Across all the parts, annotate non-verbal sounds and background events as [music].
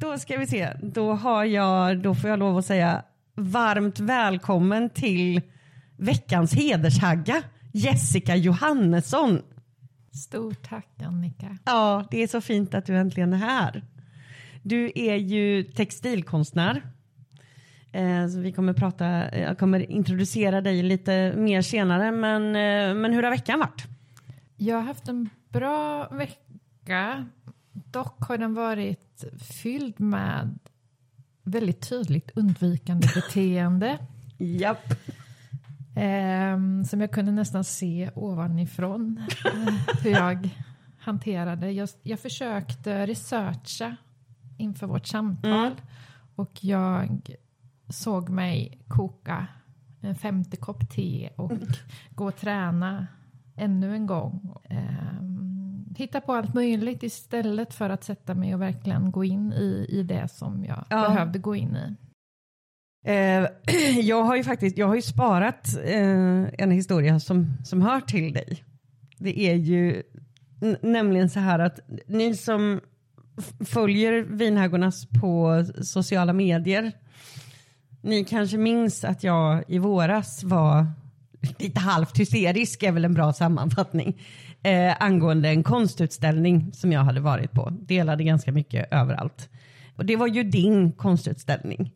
Då ska vi se. Då, har jag, då får jag lov att säga varmt välkommen till veckans hedershagga, Jessica Johannesson. Stort tack Annika. Ja, det är så fint att du äntligen är här. Du är ju textilkonstnär. Eh, så vi kommer prata, jag kommer introducera dig lite mer senare, men, eh, men hur har veckan varit? Jag har haft en bra vecka. Dock har den varit fylld med väldigt tydligt undvikande beteende. Japp. Eh, som jag kunde nästan se ovanifrån eh, hur jag hanterade. Jag, jag försökte researcha inför vårt samtal Mm. och jag såg mig koka en femte kopp te och [laughs] gå och träna ännu en gång. Ehm, hitta på allt möjligt istället för att sätta mig och verkligen gå in i, i det som jag Ja. behövde gå in i. Eh, [clears throat] jag har ju faktiskt jag har ju sparat eh, en historia som, som hör till dig. Det är ju nämligen så här att ni som följer Vinhägornas på sociala medier, ni kanske minns att jag i våras var lite halvt hysterisk är väl en bra sammanfattning eh, angående en konstutställning som jag hade varit på. Delade ganska mycket överallt. Och det var ju din konstutställning.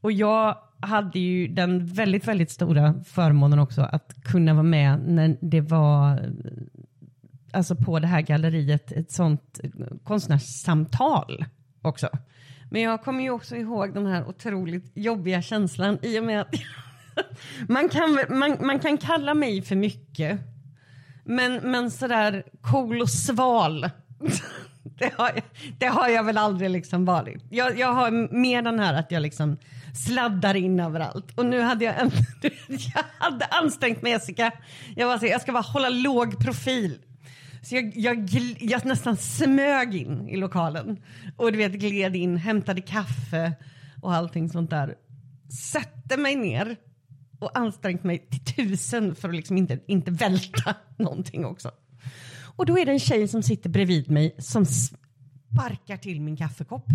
Och jag hade ju den väldigt, väldigt stora förmånen också att kunna vara med när det var alltså på det här galleriet ett sånt konstnärssamtal också. Men jag kommer ju också ihåg den här otroligt jobbiga känslan i och med att [laughs] man kan, man, man kan kalla mig för mycket. Men, men sådär cool och sval. [laughs] Det har, jag, det har jag väl aldrig liksom varit. Jag, jag har mer den här att jag liksom sladdar in överallt. Och nu hade jag, en, [laughs] jag hade ansträngt mig Jessica. Jag, var så, jag ska bara hålla låg profil. Så jag, jag, jag nästan smög in i lokalen. Och du vet gled in, hämtade kaffe och allting sånt där. Sätter mig ner och ansträngt mig till tusen för att liksom inte, inte välta [laughs] någonting också. Och då är det en tjej som sitter bredvid mig som sparkar till min kaffekopp.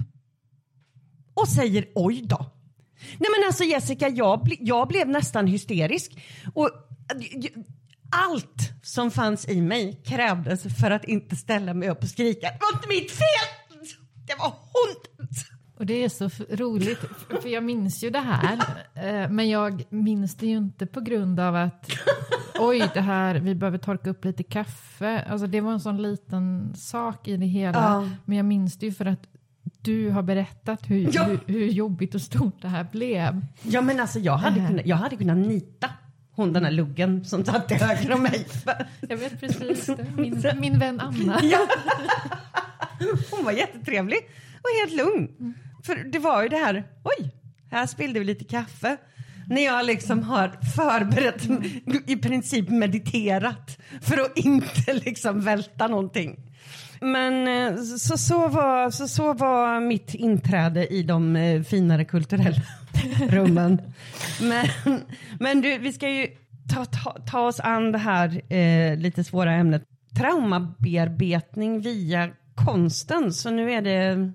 Och säger oj då. Nej men alltså Jessica, jag, ble, jag blev nästan hysterisk. Och allt som fanns i mig krävdes för att inte ställa mig upp och skrika. Det var inte mitt fel! Det var hon! Och det är så roligt, för jag minns ju det här, eh, men jag minns det ju inte på grund av att oj, det här, vi behöver torka upp lite kaffe. Alltså det var en sån liten sak i det hela. Ja. Men jag minns det ju för att du har berättat hur, Ja. hur, hur jobbigt och stort det här blev. Ja men alltså jag hade, kunnat, jag hade kunnat nita hon den här luggen som satt till höger om mig. Jag vet precis. [laughs] Min, min vän Anna. Ja. Hon var jättetrevlig och helt lugn. För det var ju det här, oj, här spillde vi lite kaffe. När jag liksom har förberett, i princip mediterat för att inte liksom välta någonting. Men eh, så, så, var, så, så var mitt inträde i de eh, finare kulturella [laughs] rummen. Men, men du, vi ska ju ta, ta, ta oss an det här eh, lite svåra ämnet. Traumabearbetning via konsten. Så nu är det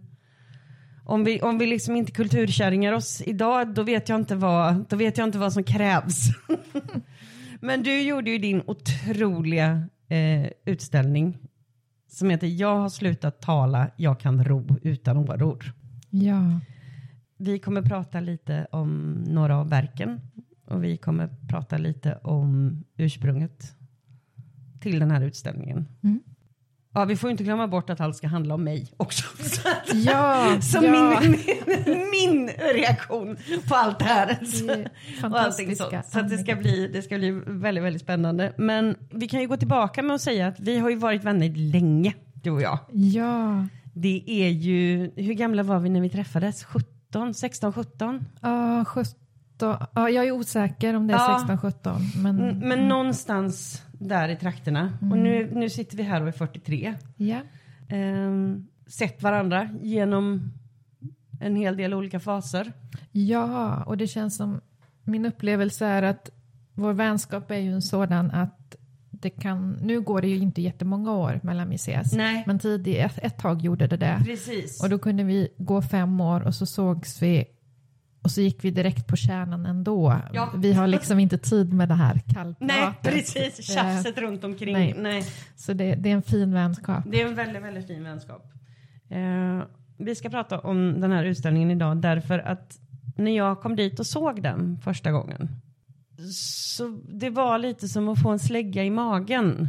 om vi, om vi liksom inte kulturkärringar oss idag, då vet jag inte vad, då vet jag inte vad som krävs. [laughs] Men du gjorde ju din otroliga eh, utställning som heter Jag har slutat tala, jag kan ro utan åror. Ja. Vi kommer prata lite om några av verken och vi kommer prata lite om ursprunget till den här utställningen. Mm. Ja, vi får ju inte glömma bort att allt ska handla om mig också. [laughs] Så att- Ja, [laughs] som ja. min, min, min reaktion på allt det här. Det Och allting fantastiska så. så att det, ska bli, det ska bli väldigt, väldigt spännande. Men vi kan ju gå tillbaka med att säga att vi har ju varit vänner länge, du och jag. Ja, Det är ju, hur gamla var vi när vi träffades? 17, 16, 17? ja 17. Ja, jag är osäker om det är Ja. 16, 17. Men, Mm, Men någonstans där i trakterna. Och nu, nu sitter vi här och är 43. ja. Ehm, sett varandra genom en hel del olika faser. ja, och det känns som min upplevelse är att vår vänskap är ju en sådan att det kan, nu går det ju inte jättemånga år mellan vi ses, Nej. men tidigt, ett, ett tag gjorde det det. Precis. Och då kunde vi gå fem år och så sågs vi och så gick vi direkt på kärnan ändå. Ja. Vi har liksom inte tid med det här kallpratet. Nej, precis. Eh, Tjafset runt omkring. nej. Nej. Så det, det är en fin vänskap. Det är en väldigt, väldigt fin vänskap. Eh, vi ska prata om den här utställningen idag därför att när jag kom dit och såg den första gången så det var lite som att få en slägga i magen.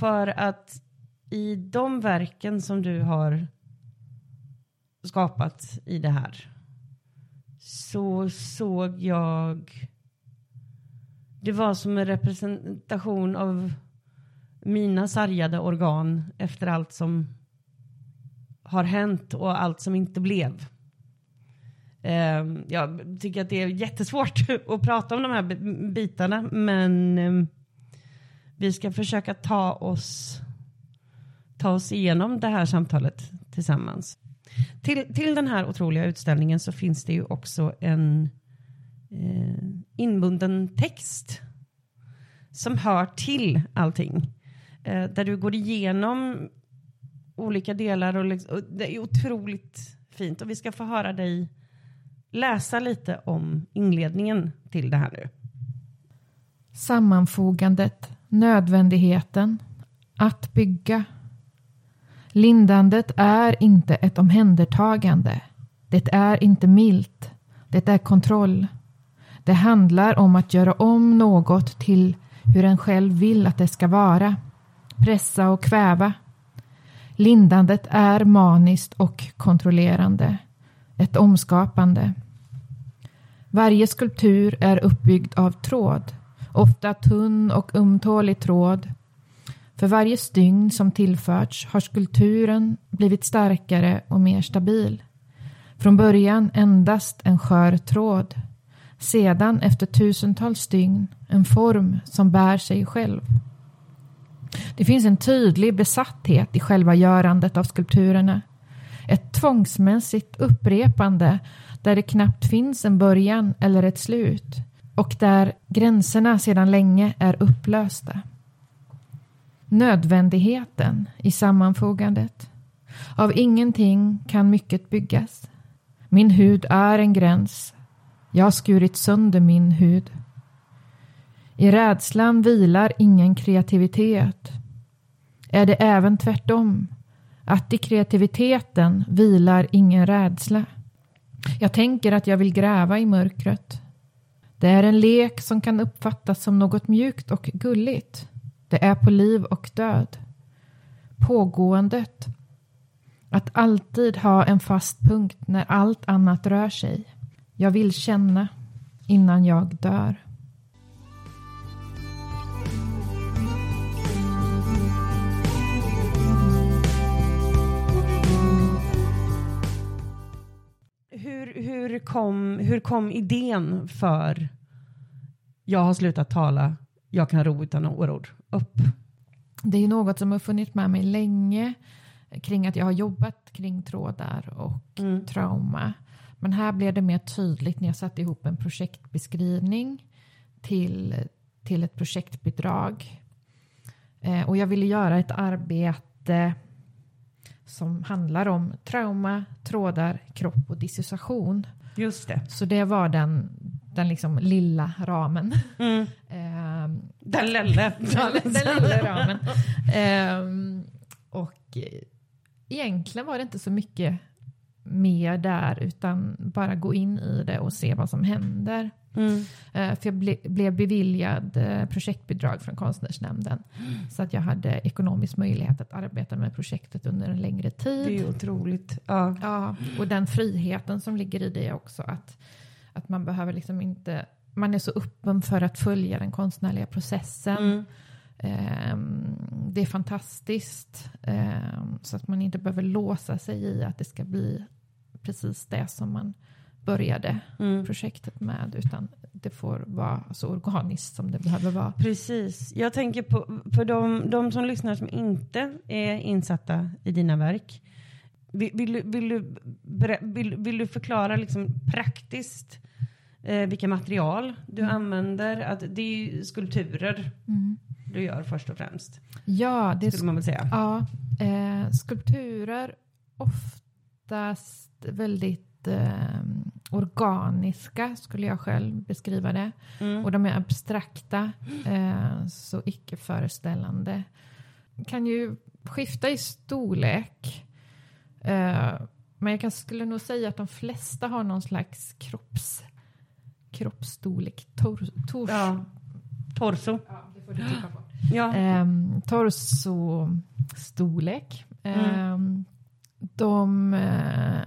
För att i de verken som du har skapat i det här så såg jag det var som en representation av mina sargade organ efter allt som har hänt och allt som inte blev. Ehm, jag tycker att det är jättesvårt [laughs] att prata om de här bitarna men ehm, vi ska försöka ta oss, ta oss igenom det här samtalet tillsammans. Till, till den här otroliga utställningen så finns det ju också en eh, inbunden text som hör till allting. Eh, där du går igenom olika delar och, liksom- och det är otroligt fint. Och vi ska få höra dig läsa lite om inledningen till det här nu. Sammanfogandet, nödvändigheten, att bygga. Lindandet är inte ett omhändertagande. Det är inte milt. Det är kontroll. Det handlar om att göra om något till hur en själv vill att det ska vara. Pressa och kväva. Lindandet är maniskt och kontrollerande. Ett omskapande. Varje skulptur är uppbyggd av tråd. Ofta tunn och ömtålig tråd. För varje stygn som tillförts har skulpturen blivit starkare och mer stabil. Från början endast en skör tråd. Sedan efter tusentals stygn en form som bär sig själv. Det finns en tydlig besatthet i själva görandet av skulpturerna. Ett tvångsmässigt upprepande där det knappt finns en början eller ett slut och där gränserna sedan länge är upplösta. Nödvändigheten i sammanfogandet. Av ingenting kan mycket byggas. Min hud är en gräns. Jag har skurit sönder min hud. I rädslan vilar ingen kreativitet. Är det även tvärtom? Att i kreativiteten vilar ingen rädsla. Jag tänker att jag vill gräva i mörkret. Det är en lek som kan uppfattas som något mjukt och gulligt. Det är på liv och död. Pågåendet. Att alltid ha en fast punkt när allt annat rör sig. Jag vill känna innan jag dör. Hur, hur, kom, hur kom idén för Jag har slutat tala, jag kan ro utan ord upp? Det är ju något som har funnits med mig länge kring att jag har jobbat kring trådar och Mm. trauma. Men här blev det mer tydligt när jag satte ihop en projektbeskrivning till, till ett projektbidrag. Eh, och jag ville göra ett arbete som handlar om trauma, trådar, kropp och dissociation. Just det. Så det var den, den liksom lilla ramen. Mm. [laughs] Den lille. [laughs] Ja, den lilla ramen. Ehm, och eh, egentligen var det inte så mycket mer där utan bara gå in i det och se vad som händer. Mm. Eh, för jag ble, blev beviljad eh, projektbidrag från konstnärsnämnden så att jag hade ekonomisk möjlighet att arbeta med projektet under en längre tid. Det är otroligt. Ja. Ja, och den friheten som ligger i det också. Att, att man behöver liksom inte... Man är så öppen för att följa den konstnärliga processen. Mm. Ehm, det är fantastiskt. ehm, så att man inte behöver låsa sig i att det ska bli precis det som man började Mm. projektet med. Utan det får vara så organiskt som det behöver vara. Precis. Jag tänker på, för de, de som lyssnar som inte är insatta i dina verk. Vill, vill, du- vill, du, vill, vill du förklara liksom praktiskt eh, vilka material du Mm. använder? Att det är ju skulpturer. Mm. du gör först och främst. Ja, det Skulle man väl säga. Ja, eh, skulpturer oftast väldigt eh, organiska skulle jag själv beskriva det. Mm. Och de är abstrakta, eh, så icke föreställande. Kan ju skifta i storlek. Eh, men jag skulle nog säga att de flesta har någon slags kropps, kroppsstorlek. Tor, tors, Ja. Torso. Ja, det får du tippa på. Ja. Um, Torsostorlek. Ehm, de eh,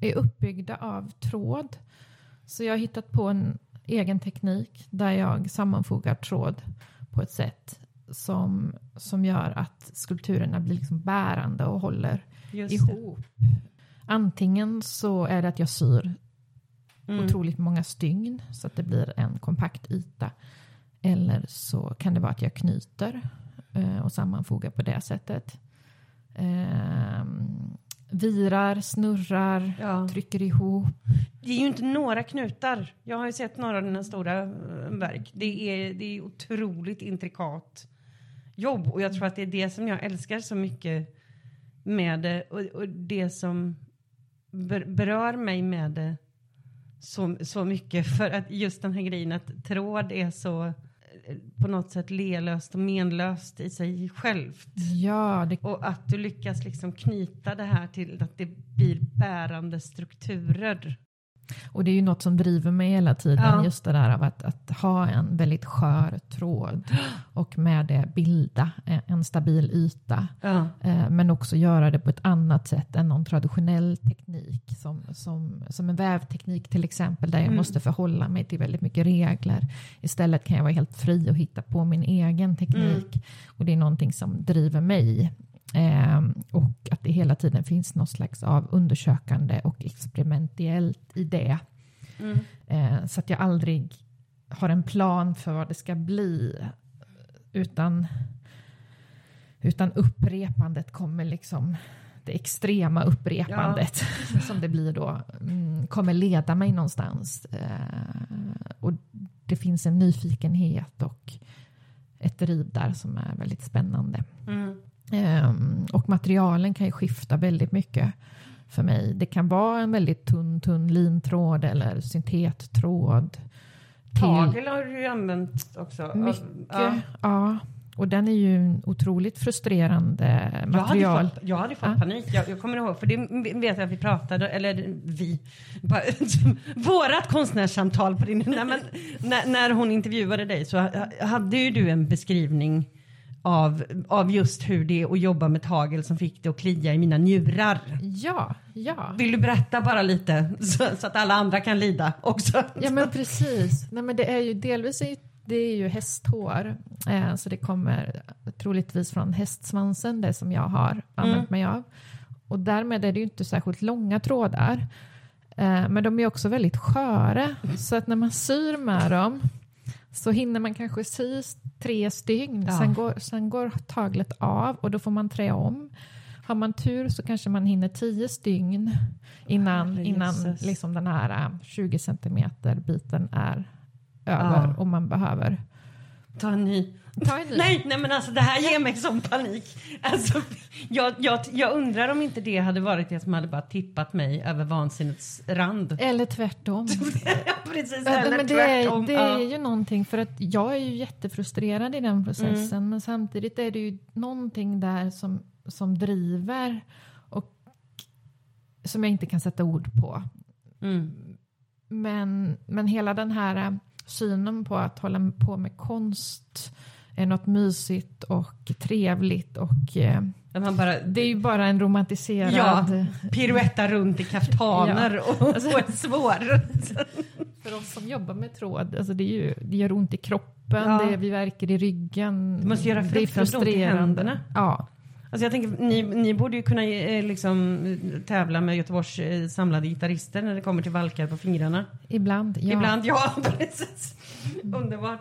är uppbyggda av tråd. Så jag har hittat på en egen teknik där jag sammanfogar tråd på ett sätt som, som gör att skulpturerna blir liksom bärande och håller ihop. Antingen så är det att jag syr Mm. otroligt många stygn så att det blir en kompakt yta. Eller så kan det vara att jag knyter eh, och sammanfogar på det sättet. Ehm, virar, snurrar, Ja. trycker ihop. Det är ju inte några knutar. Jag har ju sett några av dina stora eh, verk. Det är, det är otroligt intrikat jobb och jag tror att det är det som jag älskar så mycket med det och, och det som ber, berör mig med det så, så mycket för att just den här grejen att tråd är så eh, på något sätt lelöst och menlöst i sig självt. Ja, det, Och att du lyckas liksom knyta det här till att det blir bärande strukturer. Och det är ju något som driver mig hela tiden. Ja. Just det där av att, att ha en väldigt skör tråd och med det bilda en, stabil yta. Ja. Eh, men också göra det på ett annat sätt än någon traditionell teknik som, som, som en vävteknik till exempel där jag Mm. måste förhålla mig till väldigt mycket regler. Istället kan jag vara helt fri och hitta på min egen teknik Mm. och det är någonting som driver mig. Eh, och att det hela tiden finns något slags av undersökande och experimentellt i det. Mm. Eh, så att jag aldrig har en plan för vad det ska bli. Utan, utan upprepandet kommer liksom, det extrema upprepandet [laughs] som det blir då, mm, kommer leda mig någonstans. Eh, och det finns en nyfikenhet och ett driv där som är väldigt spännande. Mm. Ehm, och materialen kan ju skifta väldigt mycket för mig. Det kan vara en väldigt tunn, tunn lintråd eller syntettråd. Tagel har du ju använt också. Mycket, Ja. ja. Och den är ju en otroligt frustrerande Jag hade material. fått, jag hade fått Ja. panik. Jag, jag kommer ihåg, för det vet jag att vi pratade, eller vi, [laughs] vårat konstnärssamtal på din, [laughs] nej, men, när, när hon intervjuade dig så ha- hade ju du en beskrivning av, av just hur det är att jobba med tagel som fick det att klia i mina njurar. Ja, ja. Vill du berätta bara lite så, så att alla andra kan lida också? Ja men precis. Nej, men det är ju delvis är det är ju hästhår. Eh, så det kommer troligtvis från hästsvansen, det som jag har använt mig av. Och därmed är det ju inte särskilt långa trådar. Eh, men de är också väldigt sköra. Så att när man syr med dem så hinner man kanske sy tre stygn. Ja. Sen, går, sen går taglet av och då får man trä om. Har man tur så kanske man hinner tio stygn innan, Herre innan liksom den här äh, 20 centimeter biten är över Ja. och man behöver Ta en ny. Ta ny. Nej, nej men alltså det här ger mig sån panik. Alltså, jag, jag, jag undrar om inte det hade varit det som hade bara tippat mig över vansinnets rand. Eller tvärtom. [laughs] Precis, Ja, eller men det är, tvärtom. det Ja. är ju någonting för att jag är ju jättefrustrerad i den processen Mm. men samtidigt är det ju någonting där som, som driver och som jag inte kan sätta ord på. Mm. Men, men hela den här synen på att hålla på med konst är något mysigt och trevligt och eh, bara det är ju bara en romantiserad... Ja. piruettar runt i kaftaner och, och är svår. För oss som jobbar med tråd, alltså det, är ju, det gör ont i kroppen, Ja. det, vi verkar i ryggen. Det måste göra fruktansvärt ont i händerna. Ja, Alltså jag tänker, ni, ni borde ju kunna eh, liksom, tävla med Göteborgs eh, samlade gitarrister när det kommer till valkar på fingrarna. ibland. Ja. Ibland, ja [laughs] precis. Underbart.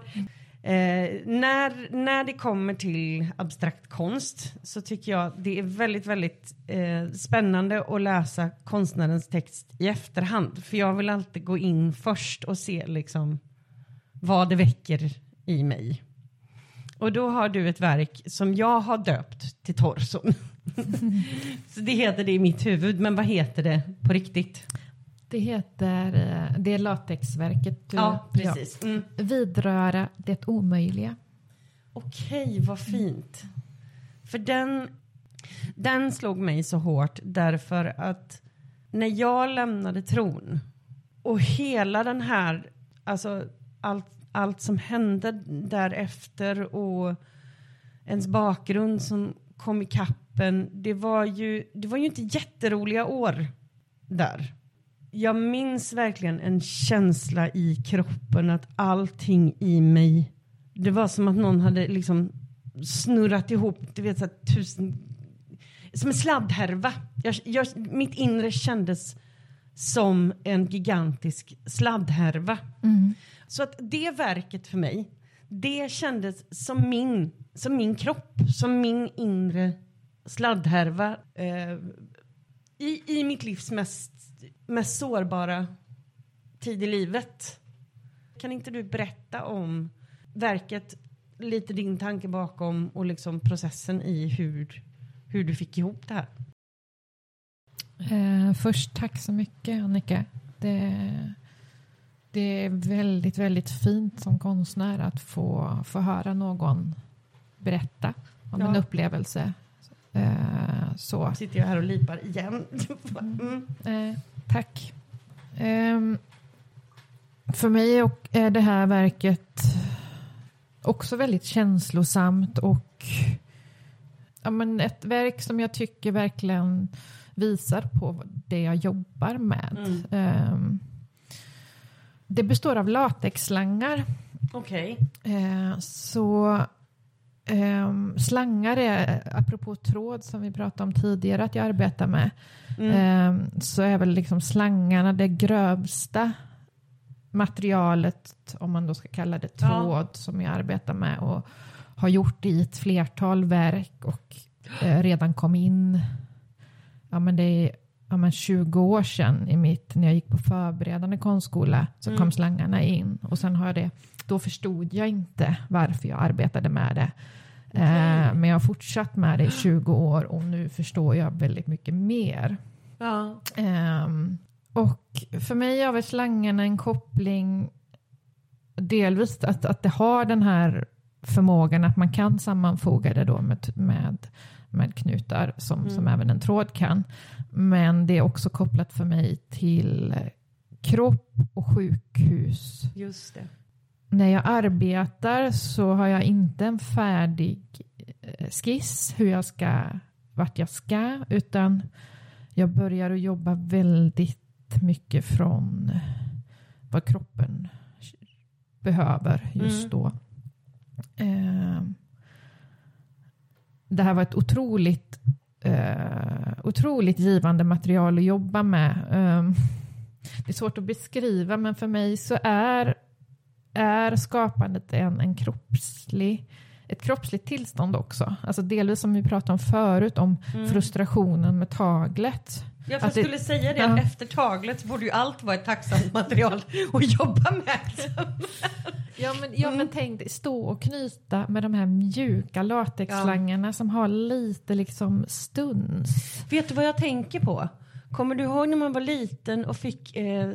Eh, när, när det kommer till abstrakt konst så tycker jag det är väldigt, väldigt eh, spännande att läsa konstnärens text i efterhand. För jag vill alltid gå in först och se liksom vad det väcker i mig. Och då har du ett verk som jag har döpt till torson. [laughs] så det heter det i mitt huvud, men vad heter det på riktigt? Det heter, eh, det är latexverket. du- Ja, precis. Mm. Vidröra det omöjliga. Okej, vad fint. För den, den slog mig så hårt därför att när jag lämnade tron och hela den här, alltså allt, allt som hände därefter och ens bakgrund som kom i kappen, det var ju, det var ju inte jätteroliga år där. Jag minns verkligen en känsla i kroppen att allting i mig det var som att någon hade liksom snurrat ihop, du vet så här, tusen, som en sladdhärva. Jag, jag, mitt inre kändes som en gigantisk sladdhärva. Så att det verket för mig, det kändes som min, som min kropp, som min inre sladdhärva eh, i, i mitt livs mest, mest sårbara tid i livet. Kan inte du berätta om verket, lite din tanke bakom och liksom processen i hur, hur du fick ihop det här? Eh, först tack så mycket Annika. Det, det är väldigt, väldigt fint som konstnär att få, få höra någon berätta om Ja. en upplevelse. Eh, så. Sitter jag här och lipar igen. [laughs] Mm. Eh, tack. Ehm, för mig är det här verket också väldigt känslosamt och ja, men ett verk som jag tycker verkligen visar på det jag jobbar med. Mm. Ehm, det består av latexslangar. Okej. Eh, så ehm, slangar är, apropå tråd som vi pratade om tidigare att jag arbetar med, Mm. Ehm, så är väl liksom slangarna det grövsta materialet, om man då ska kalla det Ja. tråd, som jag arbetar med och har gjort i ett flertal verk och eh, redan kom in, ja men det är ja, men 20 år sedan i mitt, när jag gick på förberedande konstskola så Mm. kom slangarna in och sen har jag det, då förstod jag inte varför jag arbetade med det. Eh, men jag har fortsatt med det i 20 år och nu förstår jag väldigt mycket mer. Ja. Ehm, och för mig har väl slangarna en koppling delvis att, att det har den här förmågan att man kan sammanfoga det då med, med, med knutar som, Mm. som även en tråd kan. Men det är också kopplat för mig till kropp och sjukhus. Just det. När jag arbetar så har jag inte en färdig eh, skiss hur jag ska, vart jag ska, utan jag börjar att jobba väldigt mycket från vad kroppen behöver just Mm. då. Eh, det här var ett otroligt, eh, otroligt givande material att jobba med. [laughs] Det är svårt att beskriva, men för mig så är, är skapandet en, en kroppslig, ett kroppsligt tillstånd också. Alltså delvis som vi pratade om förut, om frustrationen med taglet. Jag Att det- skulle säga det, Ja. att efter taglet så borde ju allt vara ett tacksamt [laughs] material att jobba med. [laughs] Ja men, ja, men tänk stå och knyta med de här mjuka latexslangarna som har lite liksom stuns. Vet du vad jag tänker på? Kommer du ihåg när man var liten och fick eh,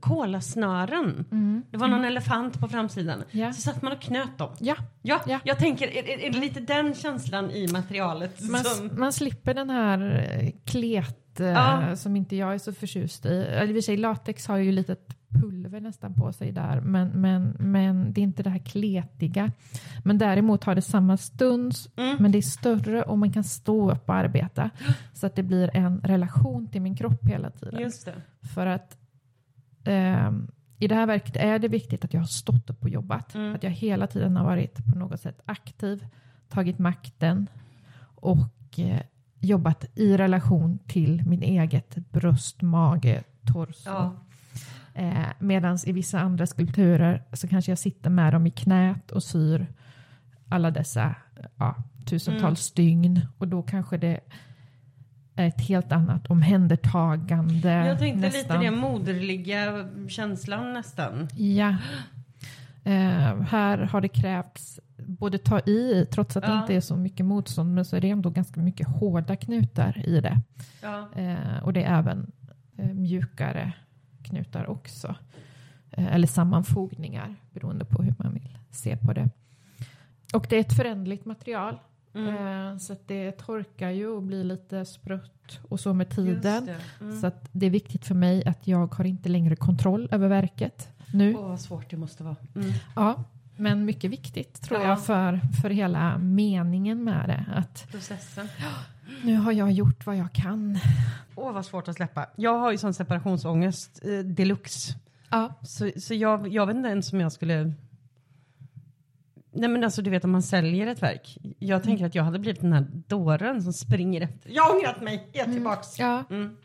kolasnören? Det var någon elefant på framsidan. Mm. Ja. Så satt man och knöt dem. Ja, Ja, Ja. jag tänker, är, är- det lite den känslan i materialet? man, som... man slipper den här eh, klet Ja. som inte jag är så förtjust i. Eller i sig, latex har ju lite pulver nästan på sig där, men, men, men det är inte det här kletiga. Men däremot har det samma stuns, Mm. men det är större och man kan stå upp och arbeta. [gasps] Så att det blir en relation till min kropp hela tiden. För att ehm, i det här verket är det viktigt att jag har stått upp och jobbat. Mm. Att jag hela tiden har varit på något sätt aktiv, tagit makten och eh, jobbat i relation till min eget bröst, mage, torso. Ja. Eh, Medan i vissa andra skulpturer så kanske jag sitter med dem i knät och syr alla dessa ja, tusentals Mm. stygn och då kanske det är ett helt annat omhändertagande. Jag tänkte nästan. lite det moderliga känslan nästan. Ja. Eh, här har det krävts både ta i, trots att det Ja. inte är så mycket motstånd, men så är det ändå ganska mycket hårda knutar i det. Ja. Eh, och det är även eh, mjukare knutar också. Eh, eller sammanfogningar, beroende på hur man vill se på det. Och det är ett förändligt material. Mm. Eh, så det torkar ju och blir lite sprött och så med tiden. det. Mm. Så det är viktigt för mig att jag har inte längre kontroll över verket nu. Åh, vad svårt det måste vara. Mm. Ja, men mycket viktigt tror Ja. jag för, för hela meningen med det. Att Processen. nu har jag gjort vad jag kan. Åh, vad svårt att släppa. Jag har ju sån separationsångest eh, deluxe. Ja, Så, så jag, jag vet inte ens om jag skulle... Nej men alltså du vet om man säljer ett verk. Jag tänker att jag hade blivit den här dåren som springer efter. Jag har ångrat mig, jag är tillbaks. ja. Mm.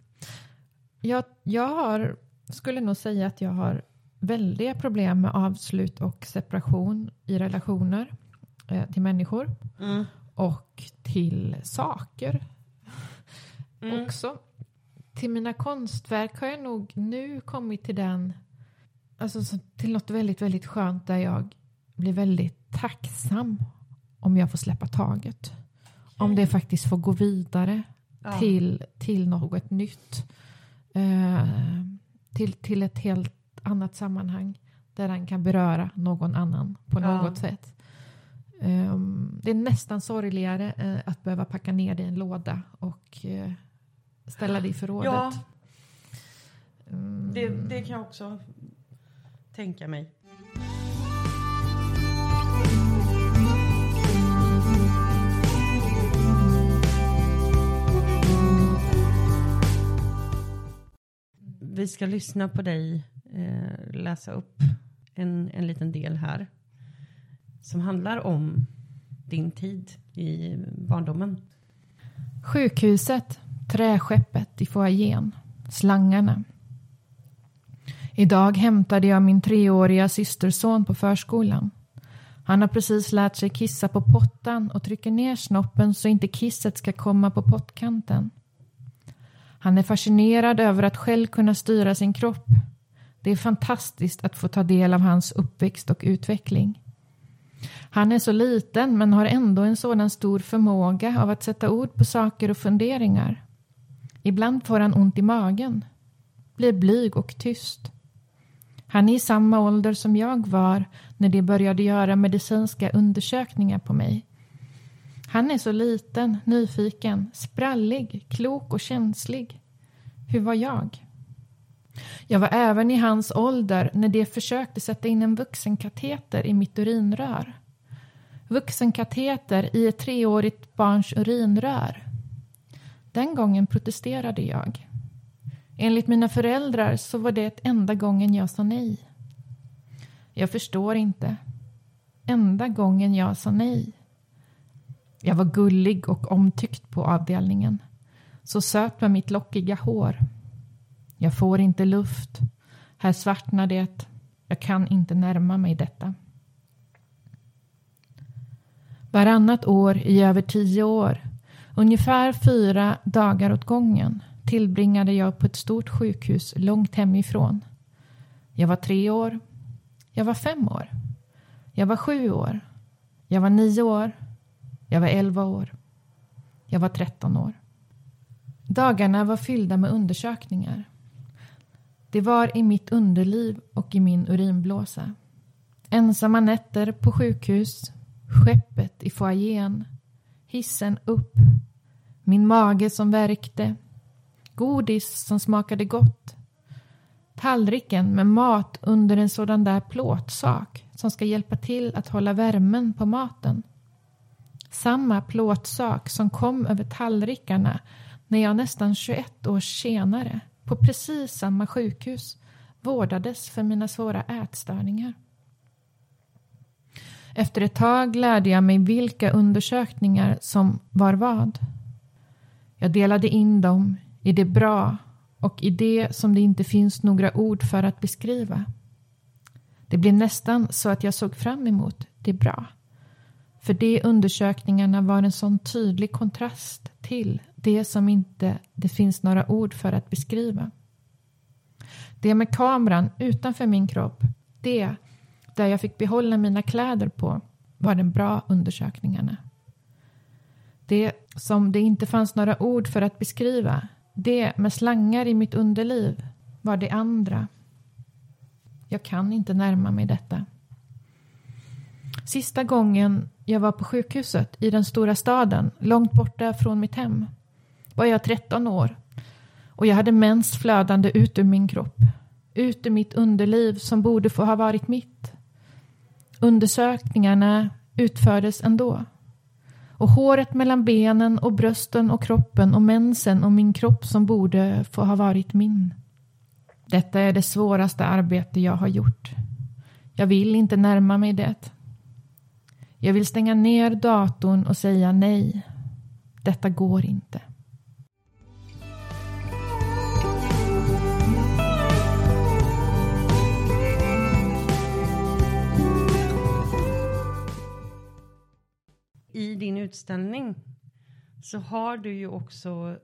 Jag, jag har, skulle nog säga att jag har väldiga problem med avslut och separation i relationer eh, till människor Mm. och till saker Mm. också. Till mina konstverk har jag nog nu kommit till den, alltså så- till något väldigt, väldigt skönt där jag blir väldigt tacksam om jag får släppa taget. Om det faktiskt får gå vidare Ja. till, till något nytt. Eh, till, till ett helt annat sammanhang där den kan beröra någon annan på Ja. något sätt. Ehm, det är nästan sorgligare eh, att behöva packa ner det i en låda och eh, ställa det i förrådet. Ja, Mm, det, det kan jag också tänka mig. Vi ska lyssna på dig eh, läsa upp en, en liten del här som handlar om din tid i barndomen. Sjukhuset, träskeppet i foajén, slangarna. Idag hämtade jag min treåriga systerson på förskolan. Han har precis lärt sig kissa på pottan och trycker ner snoppen så inte kisset ska komma på pottkanten. Han är fascinerad över att själv kunna styra sin kropp. Det är fantastiskt att få ta del av hans uppväxt och utveckling. Han är så liten men har ändå en sådan stor förmåga av att sätta ord på saker och funderingar. Ibland får han ont i magen, blir blyg och tyst. Han är i samma ålder som jag var när de började göra medicinska undersökningar på mig. Han är så liten, nyfiken, sprallig, klok och känslig. Hur var jag? Jag var även i hans ålder när de försökte sätta in en vuxenkateter i mitt urinrör. Vuxenkateter i ett treårigt barns urinrör. Den gången protesterade jag. Enligt mina föräldrar så var det enda gången jag sa nej. Jag förstår inte. Enda gången jag sa nej. Jag var gullig och omtyckt på avdelningen. Så söt med mitt lockiga hår. Jag får inte luft. Här svartnar det. Jag kan inte närma mig detta. Varannat år i över tio år, ungefär fyra dagar åt gången, tillbringade jag på ett stort sjukhus långt hemifrån. Jag var tre år. Jag var fem år. Jag var sju år. Jag var nio år. Jag var elva år. Jag var tretton år. Dagarna var fyllda med undersökningar. Det var i mitt underliv och i min urinblåsa. Ensamma nätter på sjukhus, skeppet i foajén, hissen upp, min mage som värkte, godis som smakade gott, tallriken med mat under en sådan där plåtsak som ska hjälpa till att hålla värmen på maten. Samma plåtsak som kom över tallrikarna när jag nästan 21 år senare på precis samma sjukhus vårdades för mina svåra ätstörningar. Efter ett tag lärde jag mig vilka undersökningar som var vad. Jag delade in dem i det bra och i det som det inte finns några ord för att beskriva. Det blev nästan så att jag såg fram emot det bra. För de undersökningarna var en sån tydlig kontrast till det som inte det finns några ord för att beskriva. Det med kameran utanför min kropp, det där jag fick behålla mina kläder på, var de bra undersökningarna. Det som det inte fanns några ord för att beskriva, det med slangar i mitt underliv, var det andra. Jag kan inte närma mig detta. Sista gången jag var på sjukhuset i den stora staden, långt borta från mitt hem, var jag 13 år och jag hade mens flödande ut ur min kropp, ut ur mitt underliv som borde få ha varit mitt. Undersökningarna utfördes ändå. Och håret mellan benen och brösten och kroppen och mensen och min kropp som borde få ha varit min. Detta är det svåraste arbete jag har gjort. Jag vill inte närma mig det. Jag vill stänga ner datorn och säga nej. Detta går inte. I din utställning så har du ju också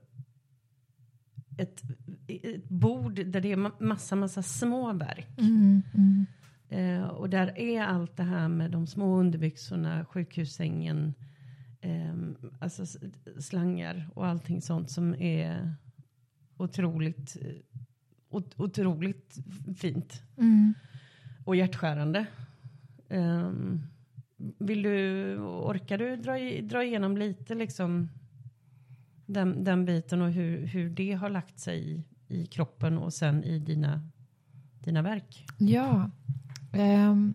ett, ett bord där det är massa, massa små verk. Mm, mm. Eh, och där är allt det här med de små underbyxorna, sjukhussängen, eh, alltså slangar och allting sånt som är otroligt, ot otroligt fint. Mm. Och hjärtskärande. Eh, vill du, orkar du dra, dra igenom lite liksom den, den biten och hur, hur det har lagt sig i, i kroppen och sen i dina, dina verk? Ja. Um,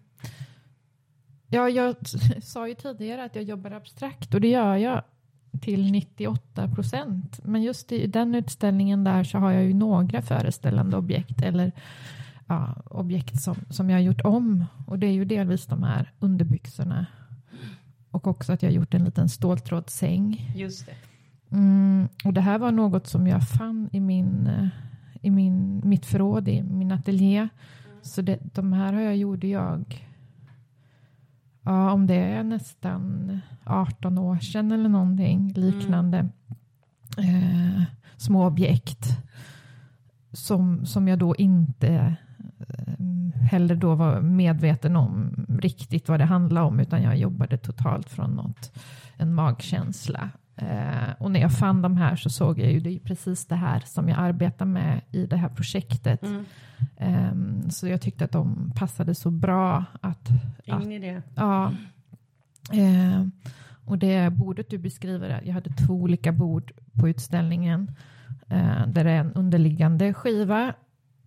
ja, jag [laughs] sa ju tidigare att jag jobbar abstrakt och det gör jag till 98 procent. Men just i den utställningen där så har jag ju några föreställande objekt eller ja, objekt som, som jag har gjort om. Och det är ju delvis de här underbyxorna. Och också att jag har gjort en liten ståltrådssäng. Just det. Mm, och det här var något som jag fann i, min, i min, mitt förråd, i min ateljé. Så det, de här har jag gjorde jag, ja om det är nästan 18 år sedan eller någonting liknande. Mm. Eh, små objekt som, som jag då inte eh, heller då var medveten om riktigt vad det handlade om utan jag jobbade totalt från något, en magkänsla. Eh, och när jag fann de här så såg jag ju det är precis det här som jag arbetar med i det här projektet. Mm. Um, så jag tyckte att de passade så bra att... In i det. Ja. Uh, och det bordet du beskriver, jag hade två olika bord på utställningen. Uh, där det är en underliggande skiva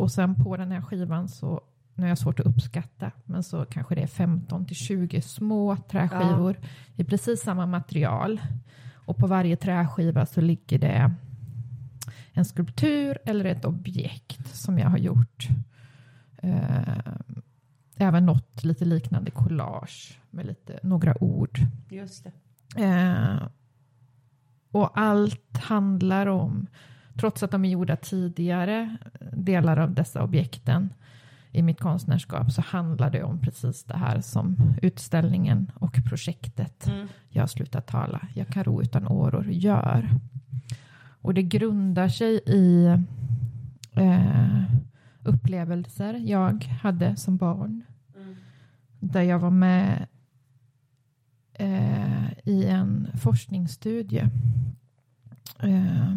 och sen på den här skivan så nu har jag svårt att uppskatta, men så kanske det är 15 till 20 små träskivor ja. i precis samma material. Och på varje träskiva så ligger det en skulptur eller ett objekt som jag har gjort. Eh, även något lite liknande collage med lite, några ord. Just det. Eh, och allt handlar om, trots att de är gjorda tidigare, delar av dessa objekten i mitt konstnärskap så handlar det om precis det här som utställningen och projektet mm. Jag har slutat tala, jag kan ro utan åror gör. Och det grundar sig i eh, upplevelser jag hade som barn. Mm. Där jag var med eh, i en forskningsstudie. Eh,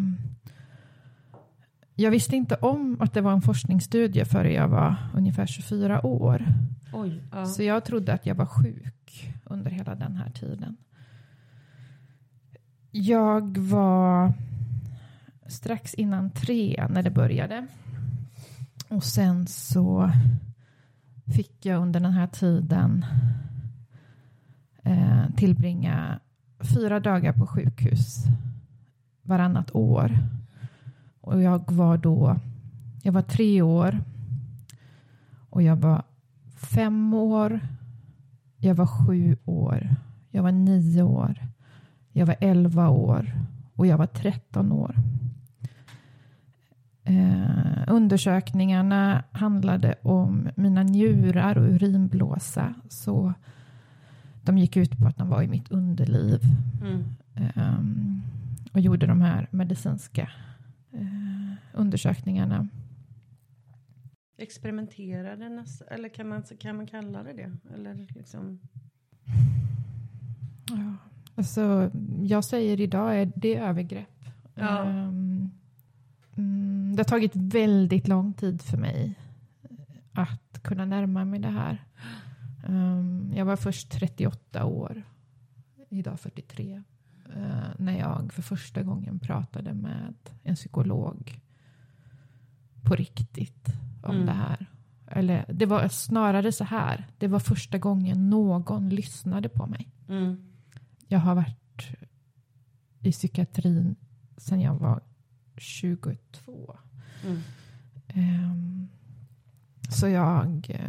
jag visste inte om att det var en forskningsstudie förrän jag var ungefär 24 år. Oj, ja. Så jag trodde att jag var sjuk under hela den här tiden. Jag var strax innan tre när det började. Och sen så fick jag under den här tiden eh, tillbringa fyra dagar på sjukhus varannat år. Och jag var då, jag var tre år och jag var fem år, jag var sju år, jag var nio år, jag var elva år och jag var tretton år. Eh, undersökningarna handlade om mina njurar och urinblåsa. Så de gick ut på att de var i mitt underliv. Mm. Eh, och gjorde de här medicinska undersökningarna. Experimenterade nästan, eller kan man, kan man kalla det det? Eller liksom... Ja, alltså, jag säger idag är det övergrepp. Ja. Mm, det har tagit väldigt lång tid för mig att kunna närma mig det här. Ehm, jag var först 38 år, idag 43, eh, när jag för första gången pratade med en psykolog på riktigt om Mm. det här. Eller det var snarare så här, det var första gången någon lyssnade på mig. Mm. Jag har varit i psykiatrin sedan jag var 22. Mm. Ehm, så jag...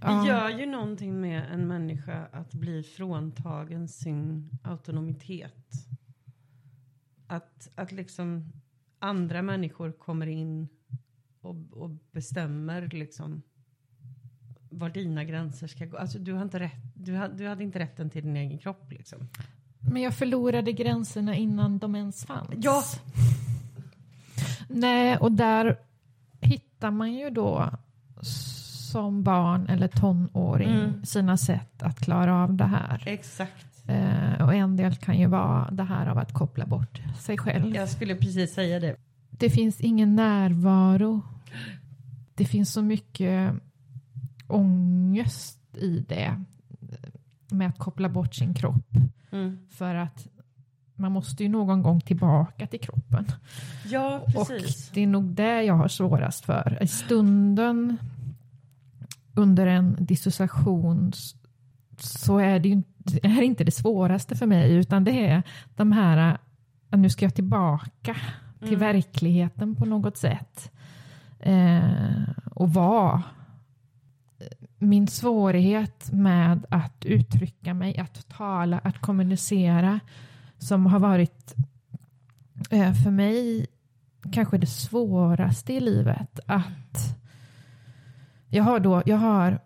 Det gör ju någonting med en människa att bli fråntagen sin autonomitet. Att, att liksom andra människor kommer in och, och bestämmer liksom var dina gränser ska gå. Alltså du, har inte rätt, du, ha- du hade inte rätten till din egen kropp liksom. Men jag förlorade gränserna innan de ens fanns. Ja. Nej, och där hittar man ju då som barn eller tonåring Mm. sina sätt att klara av det här. Exakt. Eh, och en del kan ju vara det här av att koppla bort sig själv. Jag skulle precis säga det. Det finns ingen närvaro. Det finns så mycket ångest i det med att koppla bort sin kropp. Mm. För att man måste ju någon gång tillbaka till kroppen. Ja, precis. Och det är nog det jag har svårast för. I stunden under en dissociation så är det ju inte, det är inte det svåraste för mig utan det är de här, att nu ska jag tillbaka till Mm. verkligheten på något sätt. Eh, och vara. Min svårighet med att uttrycka mig, att tala, att kommunicera som har varit eh, för mig kanske det svåraste i livet att jag har då, jag har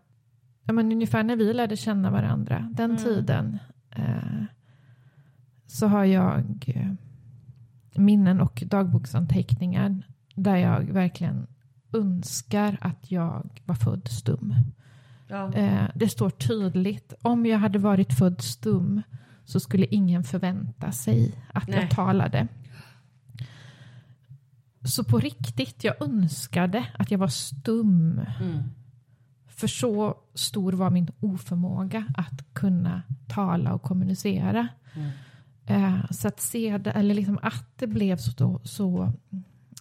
ja, men ungefär när vi lärde känna varandra, den Mm. tiden eh, så har jag eh, minnen och dagboksanteckningar där jag verkligen önskar att jag var född stum. Ja. Eh, det står tydligt, om jag hade varit född stum så skulle ingen förvänta sig att Nej. jag talade. Så på riktigt, jag önskade att jag var stum. Mm. För så stor var min oförmåga att kunna tala och kommunicera. Mm. Eh, så att se det, eller liksom att det blev så, så,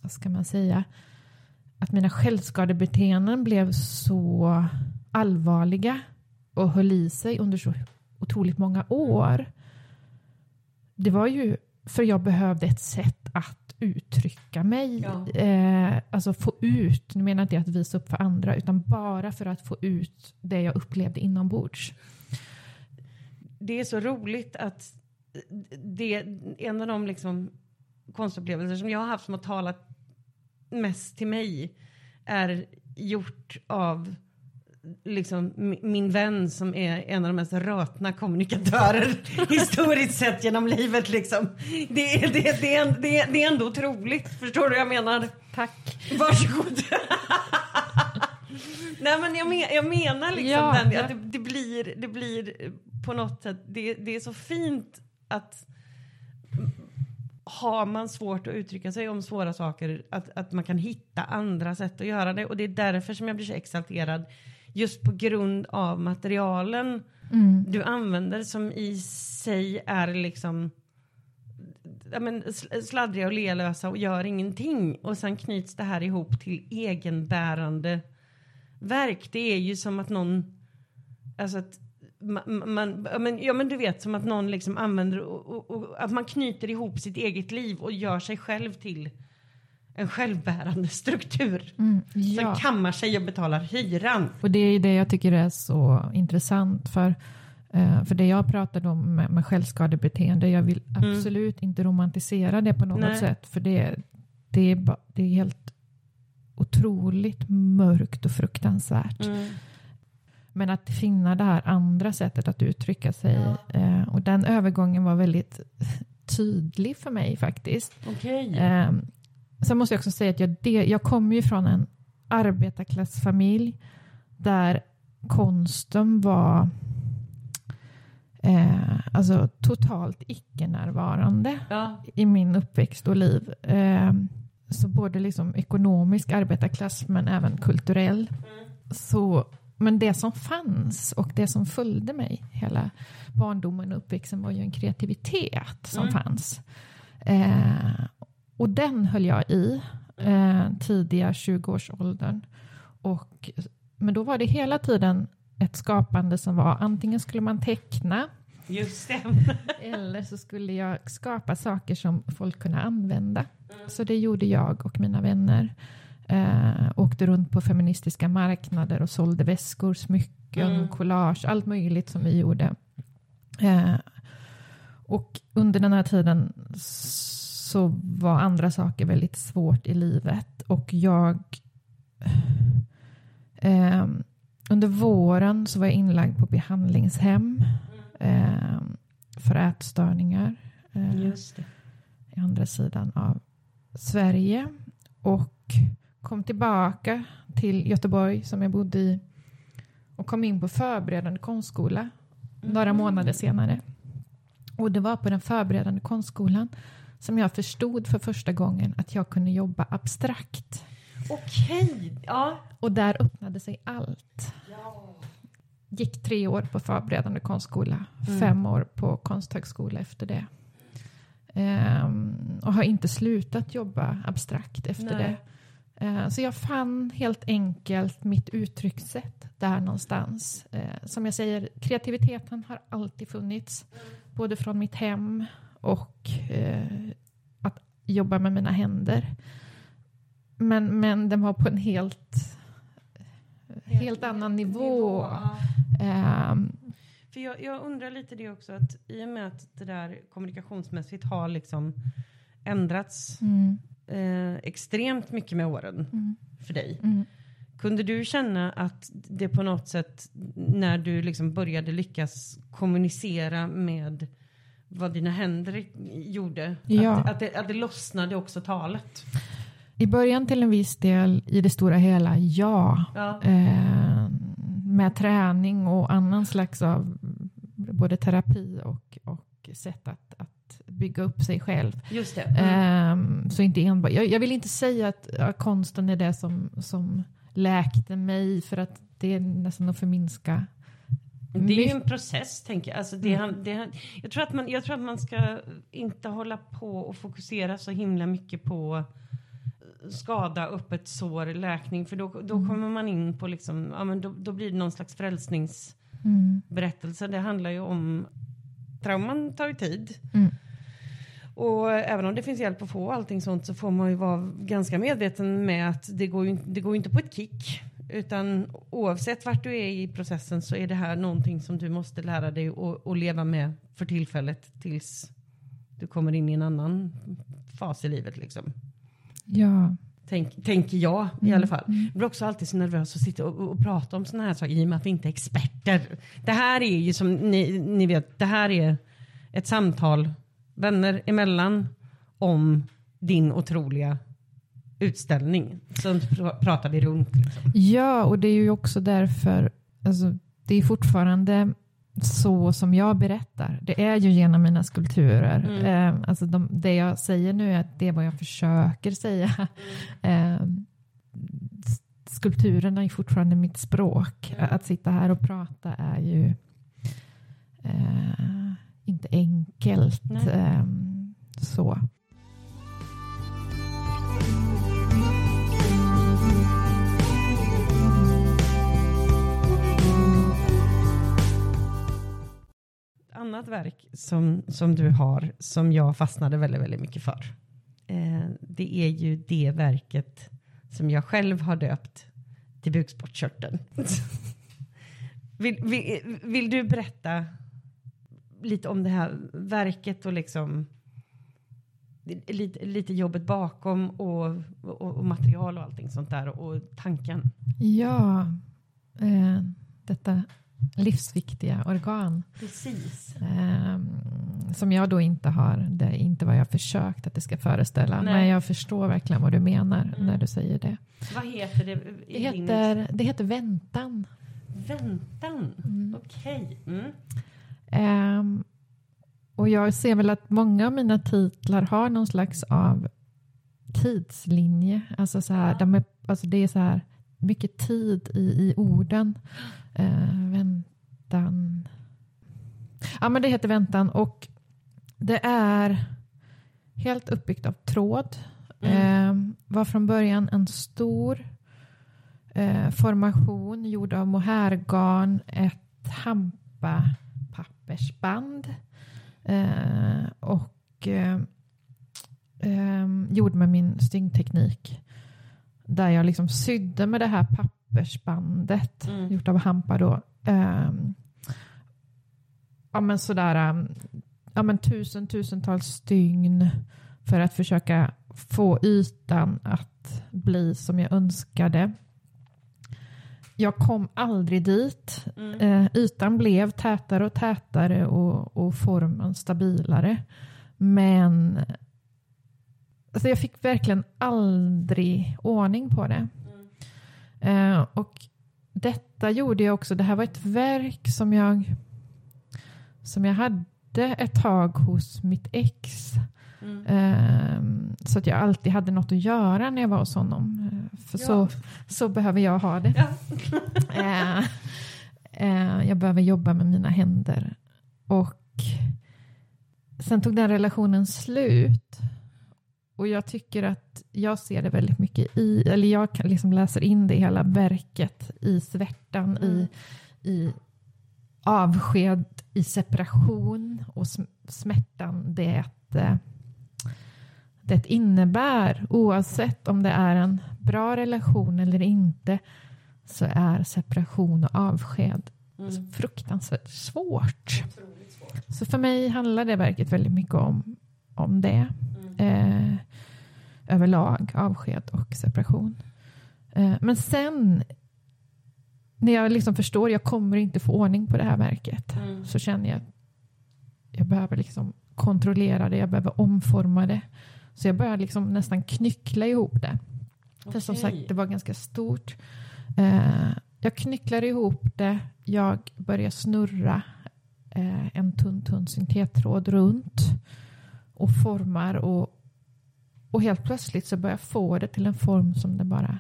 vad ska man säga, att mina självskadebeteenden blev så allvarliga och höll i sig under så otroligt många år. Det var ju för jag behövde ett sätt att uttrycka mig. Ja. Eh, alltså få ut, nu menar inte jag att visa upp för andra, utan bara för att få ut det jag upplevde inombords. det är så roligt att det en av de liksom konstupplevelser som jag har haft som har talat mest till mig är gjort av liksom mi- min vän som är en av de mest rötna kommunikatörer [laughs] historiskt sett genom livet liksom. Det, är- det, det, det, är, det är ändå otroligt, förstår du vad jag menar? Tack. Varsågod. [laughs] Nej men jag, men, jag menar liksom Ja, den, att det, det, blir, det blir på något sätt, det, det är så fint att har man svårt att uttrycka sig om svåra saker, att, att man kan hitta andra sätt att göra det. Och det är därför som jag blir så exalterad, just på grund av materialen Mm. du använder som i sig är liksom ja, men, sl- sladdriga och lelösa och gör ingenting. Och sen knyts det här ihop till egenbärande verk. Det är ju som att någon, alltså att man, man ja, men, ja men du vet som att någon liksom använder och, och, och att man knyter ihop sitt eget liv och gör sig själv till en självbärande struktur. Mm, ja. kammar sig och betalar hyran. Och det är det jag tycker är så intressant. För, eh, för det jag pratade om med, med självskadebeteende, jag vill absolut inte romantisera det på något Nej. sätt. För det, det, är ba, det är helt otroligt mörkt och fruktansvärt. Mm. Men att finna det här andra sättet att uttrycka sig. Eh, och den övergången var väldigt tydlig för mig faktiskt. Okej. Eh, sen måste jag också säga att jag, det, jag kommer ju från en arbetarklassfamilj där konsten var eh, alltså totalt icke-närvarande Ja. i min uppväxt och liv. Eh, så både liksom ekonomisk arbetarklass men även kulturell. Så, men det som fanns och det som följde mig hela barndomen och uppväxten var ju en kreativitet som Mm. fanns. Eh, och den höll jag i eh, tidiga 20-årsåldern. Och, men då var det hela tiden ett skapande som var antingen skulle man teckna Just det. eller så skulle jag skapa saker som folk kunde använda. Så det gjorde jag och mina vänner. Eh, åkte runt på feministiska marknader och sålde väskor, smycken, Mm. collage, allt möjligt som vi gjorde. Eh, och under den här tiden så var andra saker väldigt svårt i livet. Och jag eh, under våren så var jag inlagd på behandlingshem eh, för ätstörningar eh, i andra sidan av Sverige. Och kom tillbaka till Göteborg som jag bodde i och kom in på förberedande konstskola några månader senare. Och det var på den förberedande konstskolan som jag förstod för första gången att jag kunde jobba abstrakt. Okej. Ja. Och där öppnade sig allt. Gick tre år på förberedande konstskola, Mm. fem år på konsthögskola efter det. Ehm, och har inte slutat jobba abstrakt efter Nej. det. Eh, så jag fann helt enkelt mitt uttryckssätt där någonstans. Eh, som jag säger, kreativiteten har alltid funnits. Både från mitt hem och eh, att jobba med mina händer. Men, men den var på en helt, helt annan nivå. ja. Ehm, För jag, jag undrar lite det också att i och med att det där kommunikationsmässigt har liksom ändrats mm, eh, extremt mycket med åren mm, för dig. mm. Kunde du känna att det på något sätt när du liksom började lyckas kommunicera med vad dina händer gjorde, Ja. att, att, det, att det lossnade också talet? I början till en viss del, i det stora hela, ja. Ja. Eh, med träning och annan slags av både terapi och, och sätt att, att bygga upp sig själv. Just det. Mm. Ehm, så inte enbart, jag, jag vill inte säga att ja, konsten är det som, som läkte mig för att det är nästan att förminska. Det är ju en process, tänker jag. Alltså det, han- det, jag, tror att man, jag tror att man ska inte hålla på och fokusera så himla mycket på skada, öppet sår, läkning. För då, då kommer man in på liksom, ja men då, då blir det någon slags frälsningsberättelse. Mm. Det handlar ju om, trauman tar ju tid. Mm. Och även om det finns hjälp att få allting sånt så får man ju vara ganska medveten med att det går ju, det går ju inte på ett kick. Utan oavsett vart du är i processen så är det här någonting som du måste lära dig att leva med för tillfället tills du kommer in i en annan fas i livet. Liksom. Ja. Tänk, tänker jag i Mm, alla fall. Jag blir också alltid så nervös att sitta och, och prata om sådana här saker i och med att vi inte är experter. Det här är ju som ni, ni vet, det här är ett samtal vänner emellan om din otroliga utställning. Så pr- pratar vi runt. Liksom. ja, och det är ju också därför, alltså, det är fortfarande så som jag berättar. Det är ju genom mina skulpturer. Mm. Eh, alltså de, det jag säger nu är att det är vad jag försöker säga. Eh, s- skulpturerna är fortfarande mitt språk. Att sitta här och prata är ju eh, inte enkelt. Nej. Eh, så. Annat verk som, som du har som jag fastnade väldigt, väldigt mycket för. Eh, det är ju det verket som jag själv har döpt till bukspottkörteln. [laughs] vill, vill, vill du berätta lite om det här verket och liksom lite, lite jobbet bakom och, och, och material och allting sånt där och tanken. Ja, eh, detta livsviktiga organ. Precis. Ehm, som jag då inte har, det är inte vad jag försökt att det ska föreställa. Nej. Men jag förstår verkligen vad du menar Mm. när du säger det. Vad heter det? Det heter, det heter Väntan. Väntan, Mm. okej. Mm. Ehm, och jag ser väl att många av mina titlar har någon slags av tidslinje. Alltså så här, Ja. de är, alltså det är så här mycket tid i, i orden. Eh, väntan. Ja men det heter väntan och det är helt uppbyggt av tråd. Mm. Eh, var från början en stor eh, formation gjord av mohairgarn, ett hampa pappersband eh, och eh, eh, gjord med min stygteknik där jag liksom sydde med det här pappersbandet Mm. gjort av hampa då. Eh, ja men sådär um, ja men tusen tusentals stygn för att försöka få ytan att bli som jag önskade. Jag kom aldrig dit. Mm. Eh, ytan blev tätare och tätare och, och formen stabilare. Men alltså jag fick verkligen aldrig ordning på det. Eh, och detta gjorde jag också. Det här var ett verk som jag som jag hade ett tag hos mitt ex. Mm. Eh, så att jag alltid hade något att göra när jag var hos honom. Eh, för Ja. så, så behöver jag ha det. Ja. [laughs] Eh, eh, jag behöver jobba med mina händer. Och sen tog den relationen slut. Och jag tycker att jag ser det väldigt mycket i, eller jag kan liksom läser in det i hela verket, i svärtan, i, Mm. i avsked, i separation och sm- smärtan det, eh, det innebär. Oavsett om det är en bra relation eller inte så är separation och avsked Mm. fruktansvärt svårt. Så för mig handlar det verket väldigt mycket om, om det. Eh, överlag, avsked och separation. Eh, men sen när jag liksom förstår jag kommer inte få ordning på det här verket Mm. så känner jag att jag behöver liksom kontrollera det, jag behöver omforma det. Så jag började liksom nästan knyckla ihop det. För som sagt, det var ganska stort. Eh, jag knycklar ihop det, jag börjar snurra eh, en tunn, tunn syntettråd runt och formar och, och helt plötsligt så börjar jag få det till en form som det bara,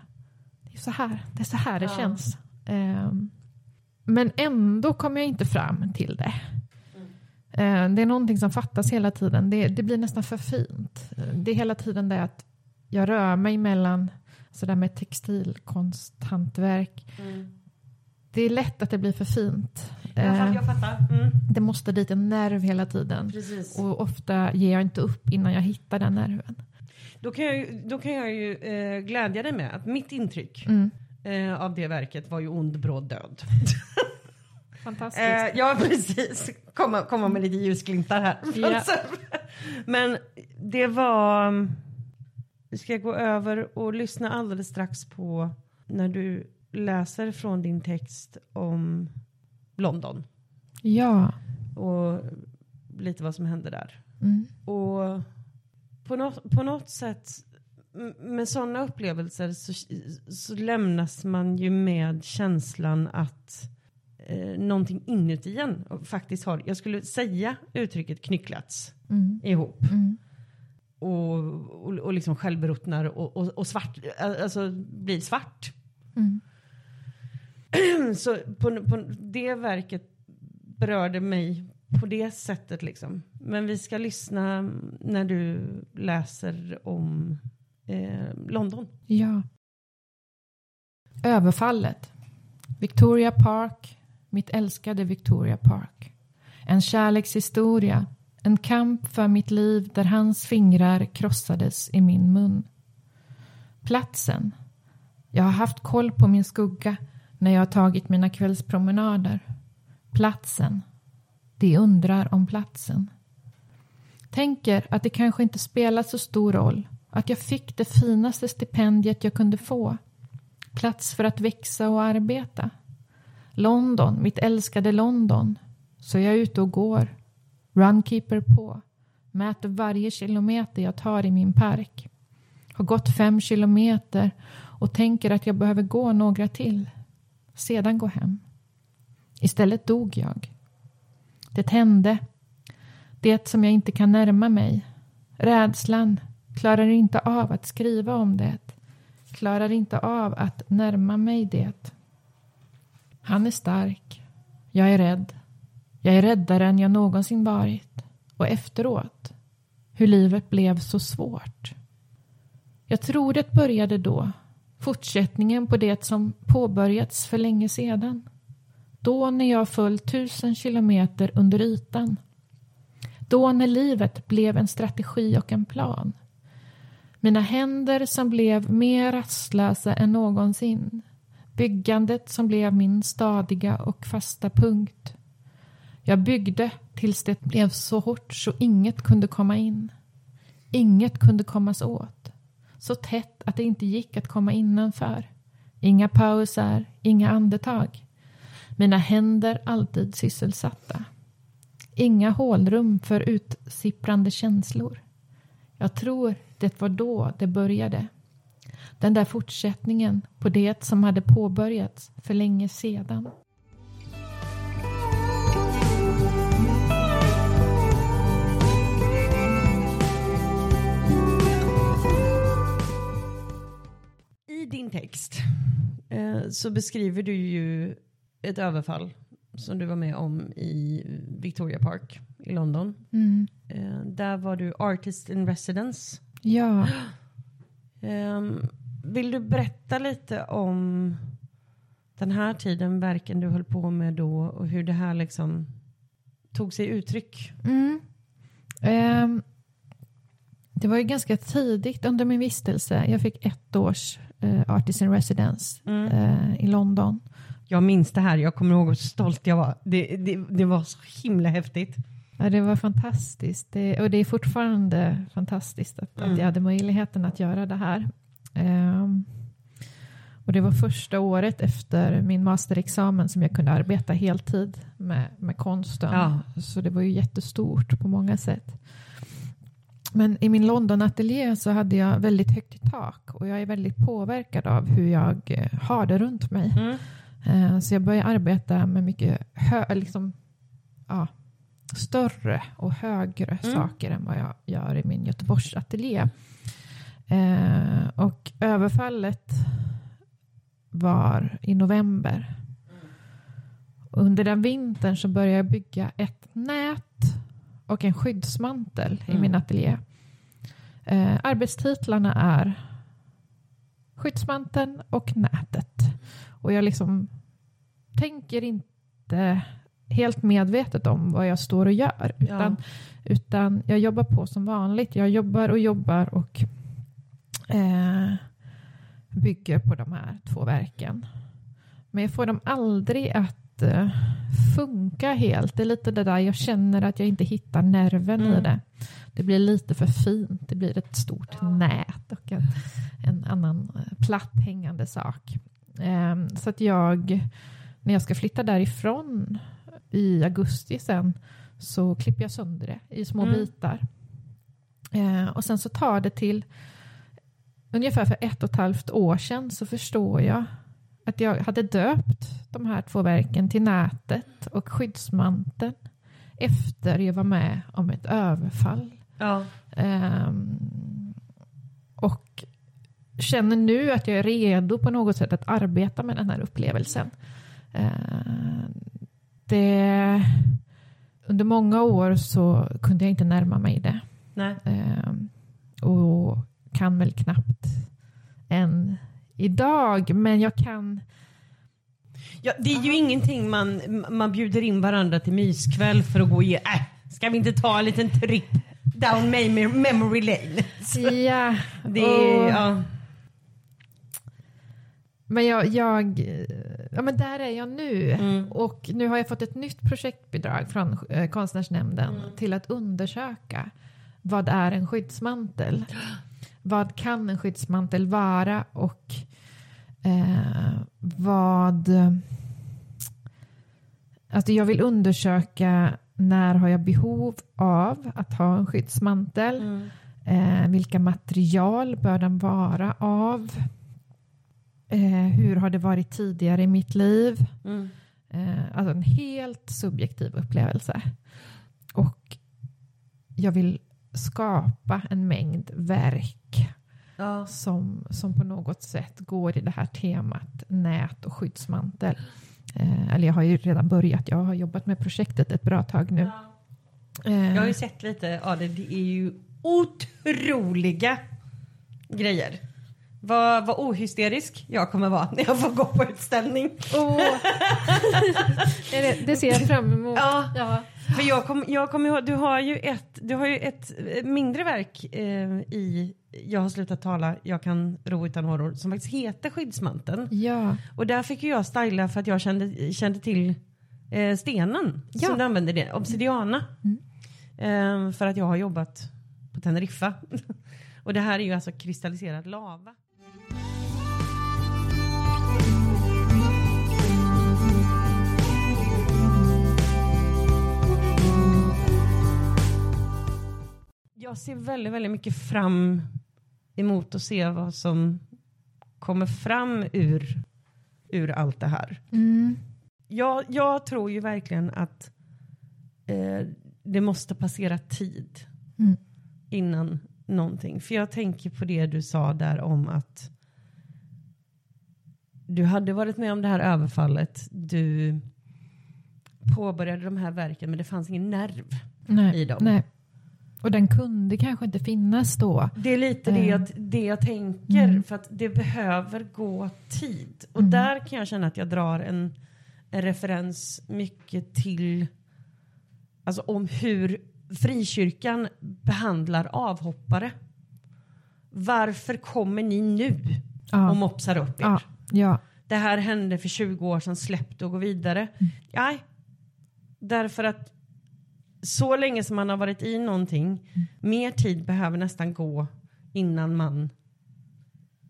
det är så här, det är så här det Ja. känns. Eh, men ändå kommer jag inte fram till det. Eh, Det är någonting som fattas hela tiden. Det, det blir nästan för fint. Det är hela tiden det att jag rör mig mellan sådär med textilkonst, hantverk. Mm. Det är lätt att det blir för fint. Jag, Eh, jag fattar. Mm. Det måste dit en nerv hela tiden. Precis. Och ofta ger jag inte upp innan jag hittar den nerven. Då kan jag, då kan jag ju eh, glädja dig med att mitt intryck Mm. eh, av det verket var ju ond, bråd död. [laughs] Fantastiskt. Eh, ja, precis. Komma, komma med lite ljusglimtar här. Ja. [laughs] Men det var... Vi ska gå över och lyssna alldeles strax på när du läser från din text om London ja. och lite vad som hände där. Mm. Och på något, på något sätt med sådana upplevelser så, så lämnas man ju med känslan att eh, någonting inuti en faktiskt har, jag skulle säga uttrycket knycklats Mm. ihop Mm. och, och, och liksom självruttnar och, och, och svart, alltså blir svart. Mm. [clears throat] Så på, på det verket berörde mig på det sättet liksom. Men vi ska lyssna när du läser om eh, London. Ja. Överfallet. Victoria Park, mitt älskade Victoria Park. En kärlekshistoria, en kamp för mitt liv där hans fingrar krossades i min mun. Platsen. Jag har haft koll på min skugga när jag har tagit mina kvällspromenader. Platsen. De undrar om platsen. Tänker att det kanske inte spelar så stor roll att jag fick det finaste stipendiet jag kunde få. Plats för att växa och arbeta. London, mitt älskade London. Så jag är ute och går. Runkeeper på. Mäter varje kilometer jag tar i min park. Har gått fem kilometer och tänker att jag behöver gå några till. Sedan gå hem. Istället dog jag. Det hände. Det som jag inte kan närma mig. Rädslan klarar inte av att skriva om det. Klarar inte av att närma mig det. Han är stark. Jag är rädd. Jag är räddare än jag någonsin varit. Och efteråt, hur livet blev så svårt. Jag tror det började då, fortsättningen på det som påbörjats för länge sedan. Då när jag föll tusen kilometer under ytan. Då när livet blev en strategi och en plan. Mina händer som blev mer rastlösa än någonsin. Byggandet som blev min stadiga och fasta punkt. Jag byggde tills det blev så hårt så inget kunde komma in. Inget kunde kommas åt. Så tätt att det inte gick att komma innanför. Inga pauser, inga andetag. Mina händer alltid sysselsatta. Inga hålrum för utsipprande känslor. Jag tror det var då det började. Den där fortsättningen på det som hade påbörjats för länge sedan. I din text eh, så beskriver du ju ett överfall som du var med om i Victoria Park i London. Mm. Eh, där var du artist in residence. Ja. Um, [gasps] vill du berätta lite om den här tiden, verken du höll på med då och hur det här liksom tog sig uttryck? Mm. Um, det var ju ganska tidigt under min vistelse. Jag fick ett års uh, Artist in Residence Mm. uh, i London. Jag minns det här, jag kommer ihåg hur stolt jag var. Det, det, det var så himla häftigt. Ja, det var fantastiskt. Det, och det är fortfarande fantastiskt att, Mm. att jag hade möjligheten att göra det här. Ehm, och det var första året efter min masterexamen som jag kunde arbeta heltid med, med konsten. Ja. Så det var ju jättestort på många sätt. Men i min London-ateljé så hade jag väldigt högt i tak och jag är väldigt påverkad av hur jag eh, har det runt mig. Mm. Eh, Så jag började arbeta med mycket hö- liksom, ja, större och högre Mm. saker än vad jag gör i min Göteborgsateljé. Eh, och överfallet var i november. Under den vintern så började jag bygga ett nät och en skyddsmantel i Mm. min ateljé. Eh, arbetstitlarna är skyddsmanteln och nätet. Och jag liksom tänker inte helt medvetet om vad jag står och gör. Utan, utan jag jobbar på som vanligt. Jag jobbar och jobbar och eh, bygger på de här två verken. Men jag får dem aldrig att eh, funka helt. Det är lite det där jag känner att jag inte hittar nerven i Mm. det. Det blir lite för fint. Det blir ett stort nät och en, en annan eh, platt hängande sak. Ehm, så att jag, när jag ska flytta därifrån i augusti sen, så klipper jag sönder det i små Mm. bitar. Eh, och sen så tar det till ungefär för ett och ett halvt år sedan så förstår jag att jag hade döpt de här två verken till nätet och skyddsmanteln efter jag var med om ett överfall. Ja. Ehm, och känner nu att jag är redo på något sätt att arbeta med den här upplevelsen. Ehm, det, under många år så kunde jag inte närma mig det. Ehm, och kan väl knappt än idag, men jag kan Ja, det är ju ingenting man, man bjuder in varandra till myskväll för att gå i. Äh, ska vi inte ta en liten tripp down mem- memory lane? Ja, Det och- ja. Men jag, jag, ja men där är jag nu. Mm. Och nu har jag fått ett nytt projektbidrag från eh, Konstnärsnämnden Mm. till att undersöka vad är en skyddsmantel? [gasps] Vad kan en skyddsmantel vara och eh, vad... Alltså jag vill undersöka när har jag behov av att ha en skyddsmantel? Mm. Eh, vilka material bör den vara av? Eh, hur har det varit tidigare i mitt liv? Mm. Eh, alltså en helt subjektiv upplevelse. Och jag vill skapa en mängd verk Ja. som, som på något sätt går i det här temat nät och skyddsmantel. Eh, eller jag har ju redan börjat, jag har jobbat med projektet ett bra tag nu. Eh, Jag har ju sett lite av det. Det är ju otroliga grejer. Vad, vad ohysterisk jag kommer vara när jag får gå på utställning. [laughs] Det, det ser jag fram emot. Ja. Ja. För jag kommer jag kom ihåg, du har ju ett, du har ju ett eh, mindre verk eh, i Jag har slutat tala, jag kan ro utan horror som faktiskt heter Skyddsmanteln. ja. Och där fick jag styla för att jag kände, kände till eh, stenen Ja. som du använde det, obsidiana. Eh, för att jag har jobbat på Teneriffa. [laughs] Och det här är ju alltså kristalliserad lava. Jag ser väldigt, väldigt mycket fram emot att se vad som kommer fram ur, ur allt det här. Mm. Jag, jag tror ju verkligen att eh, det måste passera tid Mm. innan någonting. För jag tänker på det du sa där om att du hade varit med om det här överfallet. Du påbörjade de här verken men det fanns ingen nerv. Nej. I dem. Nej. Och den kunde kanske inte finnas då. Det är lite det, Eh. jag, det jag tänker Mm. för att det behöver gå tid. Och Mm. där kan jag känna att jag drar en, en referens mycket till alltså om hur frikyrkan behandlar avhoppare. Varför kommer ni nu Ja. och mopsar upp er? Ja. ja. Det här hände för 20 år sedan, släpp det och gå vidare. Nej, därför att så länge som man har varit i någonting, mer tid behöver nästan gå innan man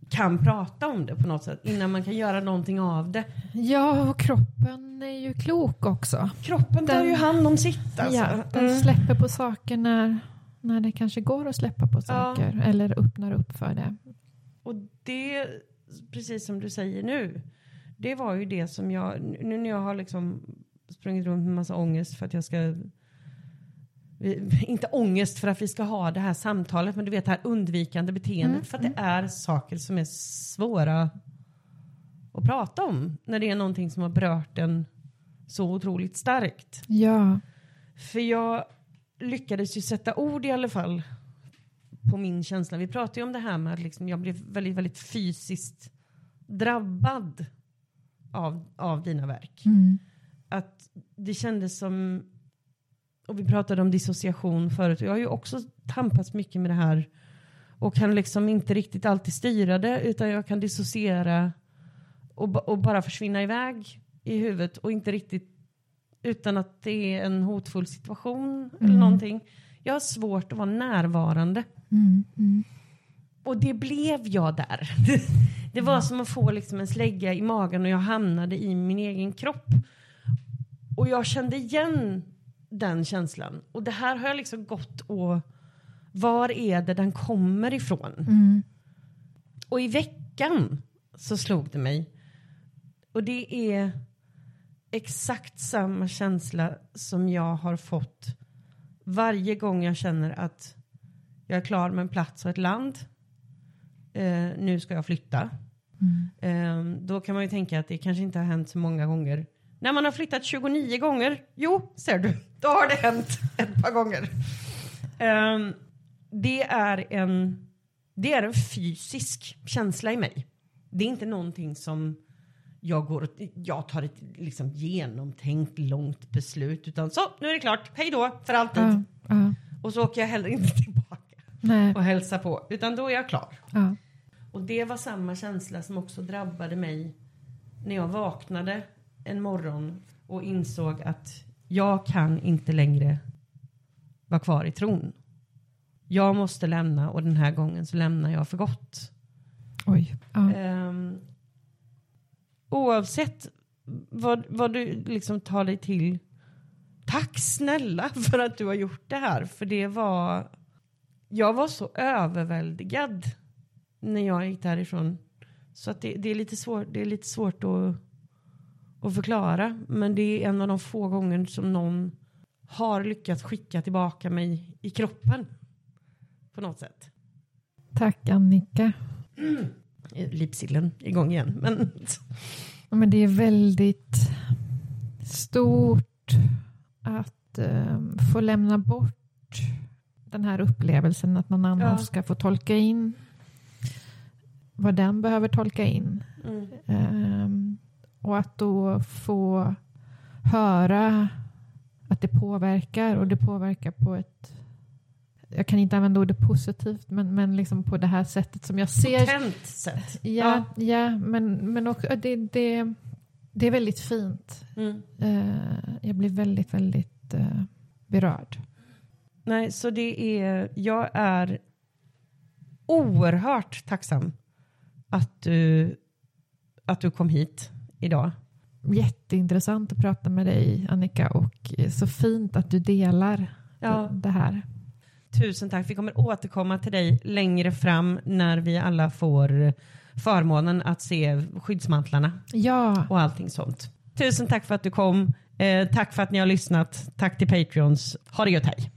kan prata om det på något sätt, innan man kan göra någonting av det. Ja, och kroppen är ju klok också. Kroppen tar Den- ju hand om sitt alltså. Ja, den Mm. släpper på saker när, när det kanske går att släppa på saker. Eller öppnar upp för det. Och det, precis som du säger nu, det var ju det som jag, nu när jag har liksom sprungit runt med massa ångest för att jag ska, [laughs] inte ångest för att vi ska ha det här samtalet, men du vet det här undvikande beteendet Mm, för att det är saker som är svåra att prata om när det är någonting som har berört en så otroligt starkt. Ja, För jag lyckades ju sätta ord i alla fall på min känsla. Vi pratade ju om det här med att liksom jag blev väldigt, väldigt fysiskt drabbad av, av dina verk. mm. Att det kändes som, och vi pratade om dissociation förut, jag har ju också tampats mycket med det här och kan liksom inte riktigt alltid styra det utan jag kan dissociera och, och bara försvinna iväg i huvudet och inte riktigt utan att det är en hotfull situation eller Mm. någonting. Jag har svårt att vara närvarande. Mm. Mm. Och det blev jag där. [laughs] Det var som att få liksom en slägga i magen och jag hamnade i min egen kropp. Och jag kände igen den känslan. Och det här har jag liksom gått och var är det den kommer ifrån? Mm. Och i veckan så slog det mig. Och det är exakt samma känsla som jag har fått varje gång jag känner att jag är klar med en plats och ett land. Eh, nu ska jag flytta. Mm. Eh, då kan man ju tänka att det kanske inte har hänt så många gånger. När man har flyttat 29 gånger, jo, ser du, då har det hänt ett par gånger. Eh, det, är en, det är en fysisk känsla i mig. Det är inte någonting som jag, går och, jag tar ett liksom, genomtänkt långt beslut utan så, nu är det klart, hej då för alltid. Ja, ja. Och så åker jag heller inte tillbaka Nej. och hälsar på utan då är jag klar. Ja. Och det var samma känsla som också drabbade mig när jag vaknade en morgon och insåg att jag kan inte längre vara kvar i tron. Jag måste lämna och den här gången så lämnar jag för gott. Oj. Ja. Ehm, oavsett vad, vad du liksom tar dig till. Tack snälla [laughs] för att du har gjort det här. För det var... Jag var så överväldigad när jag gick därifrån. Så att det, det, är, lite svår, det är lite svårt att, att förklara. Men det är en av de få gånger som någon har lyckats skicka tillbaka mig i kroppen. På något sätt. Tack Annika. [clears throat] Lipsillen igång igen. Men... [laughs] Men det är väldigt stort att um, få lämna bort den här upplevelsen att någon annan ja. ska få tolka in vad den behöver tolka in. Mm. Um, och att då få höra att det påverkar och det påverkar på ett jag kan inte använda ordet positivt, men, men liksom på det här sättet som jag ser. Potent sätt. Ja, ja. ja men, men också, det, det, det är väldigt fint. Mm. Uh, jag blir väldigt, väldigt uh, berörd. Nej, så det är, jag är oerhört tacksam att du, att du kom hit idag. Jätteintressant att prata med dig Annika och så fint att du delar ja. det här. Tusen tack. Vi kommer återkomma till dig längre fram när vi alla får förmånen att se skyddsmantlarna ja. och allting sånt. Tusen tack för att du kom. Eh, tack för att ni har lyssnat. Tack till Patreons. Ha det gött, hej.